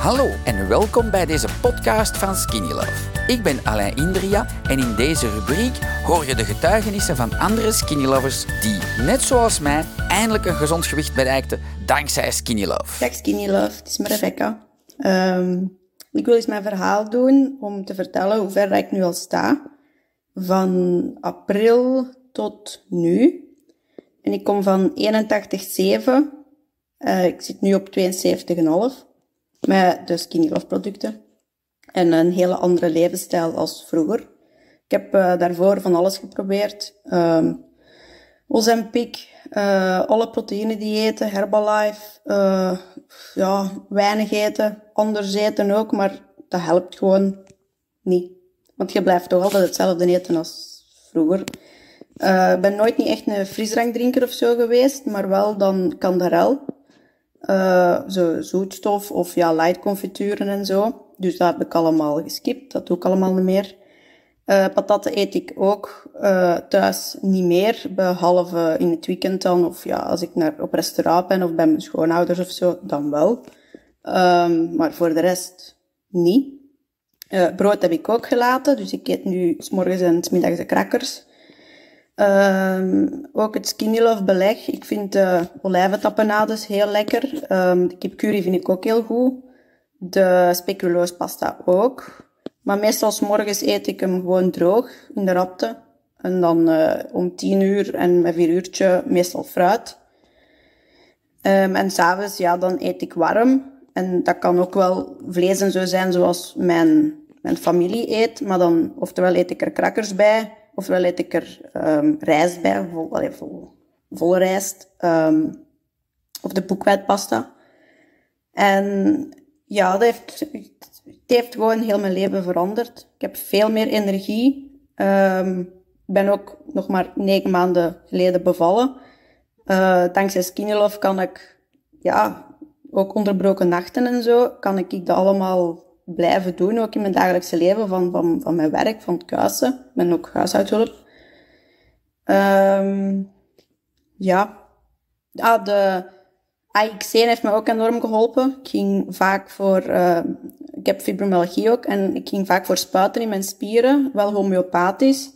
Hallo en welkom bij deze podcast van Skinny Love. Ik ben Alain Indria en in deze rubriek hoor je de getuigenissen van andere Skinny Lovers die, net zoals mij, eindelijk een gezond gewicht bereikten dankzij Skinny Love. Dag Skinny Love, het is me Rebecca. Ehm, ik wil eens mijn verhaal doen om te vertellen hoe ver ik nu al sta. Van april tot nu. En ik kom van 81,7. Uh, ik zit nu op 72,5 met de Skinny producten. En een hele andere levensstijl als vroeger. Ik heb uh, daarvoor van alles geprobeerd. Um, Ozempic, uh, alle proteïne diëten, Herbalife, uh, ja, weinig eten, anders eten ook, maar dat helpt gewoon niet. Want je blijft toch altijd hetzelfde eten als vroeger. Ik ben nooit niet echt een frisdrankdrinker of zo geweest, maar wel dan kandarel. Uh, zo zoetstof of ja, light confituren en zo. Dus dat heb ik allemaal geskipt. Dat doe ik allemaal niet meer. Uh, patatten eet ik ook uh, thuis niet meer, behalve in het weekend dan. Of ja, als ik naar, op restaurant ben of bij mijn schoonouders of zo, dan wel. Um, maar voor de rest niet. Uh, brood heb ik ook gelaten, dus ik eet nu s morgens en s middags de crackers. Um, ook het Skinny Love beleg. Ik vind de olijventapenades heel lekker. Um, de kipcurry vind ik ook heel goed. De speculoos pasta ook. Maar meestal s morgens eet ik hem gewoon droog in de rapte. En dan uh, om tien uur en met vier uurtje meestal fruit. Um, en s'avonds, ja, dan eet ik warm. En dat kan ook wel vlees en zo zijn zoals mijn, mijn familie eet. Maar dan, oftewel eet ik er crackers bij Ofwel eet ik er um, rijst bij, vol, allee, vol, volle rijst. Um, of de boekwijdpasta. En ja, dat heeft, het heeft gewoon heel mijn leven veranderd. Ik heb veel meer energie. Um, ik ben ook nog maar negen maanden geleden bevallen. Uh, dankzij Skinny kan ik, ja, ook onderbroken nachten en zo, kan ik dat allemaal blijven doen, ook in mijn dagelijkse leven, van, van, van mijn werk, van het kuisen. Ik ben ook huishoudhulp. Um, ja. Ah, de AXC heeft me ook enorm geholpen. Ik ging vaak voor, uh, ik heb fibromyalgie ook, en ik ging vaak voor spuiten in mijn spieren, wel homeopathisch.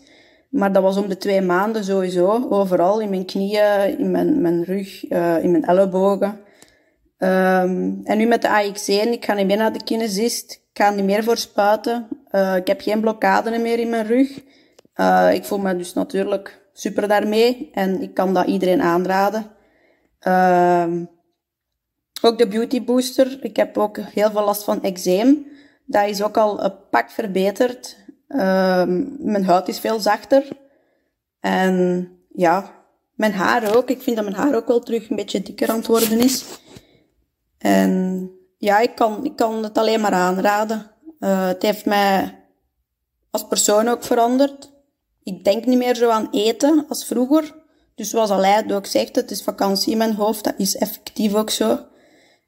Maar dat was om de twee maanden sowieso, overal, in mijn knieën, in mijn, mijn rug, uh, in mijn ellebogen. Um, en nu met de AX1, ik ga niet meer naar de kinesist. Ik ga niet meer voor spuiten. Uh, ik heb geen blokkade meer in mijn rug. Uh, ik voel me dus natuurlijk super daarmee. En ik kan dat iedereen aanraden. Uh, ook de Beauty Booster. Ik heb ook heel veel last van eczeem. Dat is ook al een pak verbeterd. Ehm, mijn huid is veel zachter. En ja, mijn haar ook. Ik vind dat mijn haar ook wel terug een beetje dikker aan het worden is. En ja, ik kan, ik kan het alleen maar aanraden. Uh, het heeft mij als persoon ook veranderd. Ik denk niet meer zo aan eten als vroeger. Dus zoals Aleid ook zegt, het is vakantie in mijn hoofd. Dat is effectief ook zo.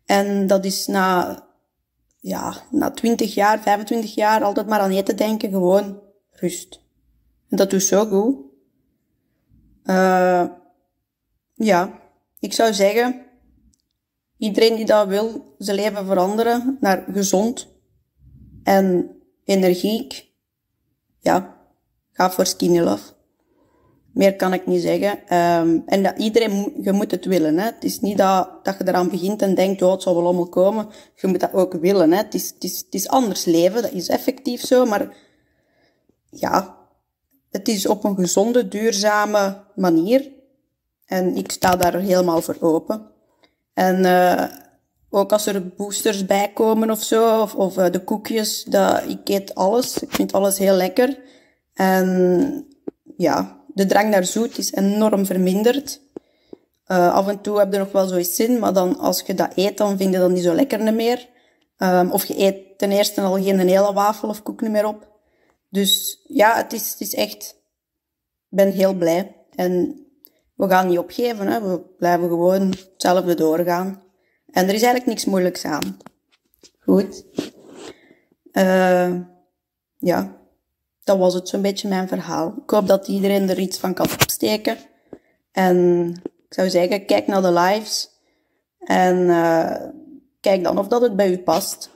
En dat is na, ja, na 20 jaar, 25 jaar altijd maar aan eten denken, gewoon rust. En dat doet zo goed. Uh, ja, ik zou zeggen, Iedereen die dat wil, zijn leven veranderen naar gezond en energiek, ja, ga voor Skinny Love. Meer kan ik niet zeggen. Um, en dat iedereen, je moet het willen. Hè. Het is niet dat, dat je eraan begint en denkt, oh, het zal wel allemaal komen. Je moet dat ook willen. Hè. Het, is, het, is, het is anders leven, dat is effectief zo. Maar ja, het is op een gezonde, duurzame manier. En ik sta daar helemaal voor open. En uh, ook als er boosters bij komen of zo, of, of uh, de koekjes, dat, ik eet alles. Ik vind alles heel lekker. En ja, de drang naar zoet is enorm verminderd. Uh, af en toe heb je nog wel zoiets zin, maar dan als je dat eet, dan vind je dat niet zo lekker meer. Um, of je eet ten eerste al geen hele wafel of koek meer op. Dus ja, het is, het is echt... Ik ben heel blij. En we gaan niet opgeven, hè. we blijven gewoon hetzelfde doorgaan. En er is eigenlijk niks moeilijks aan. Goed. Uh, ja, dat was het zo'n beetje mijn verhaal. Ik hoop dat iedereen er iets van kan opsteken. En ik zou zeggen, kijk naar de lives. En uh, kijk dan of dat het bij u past.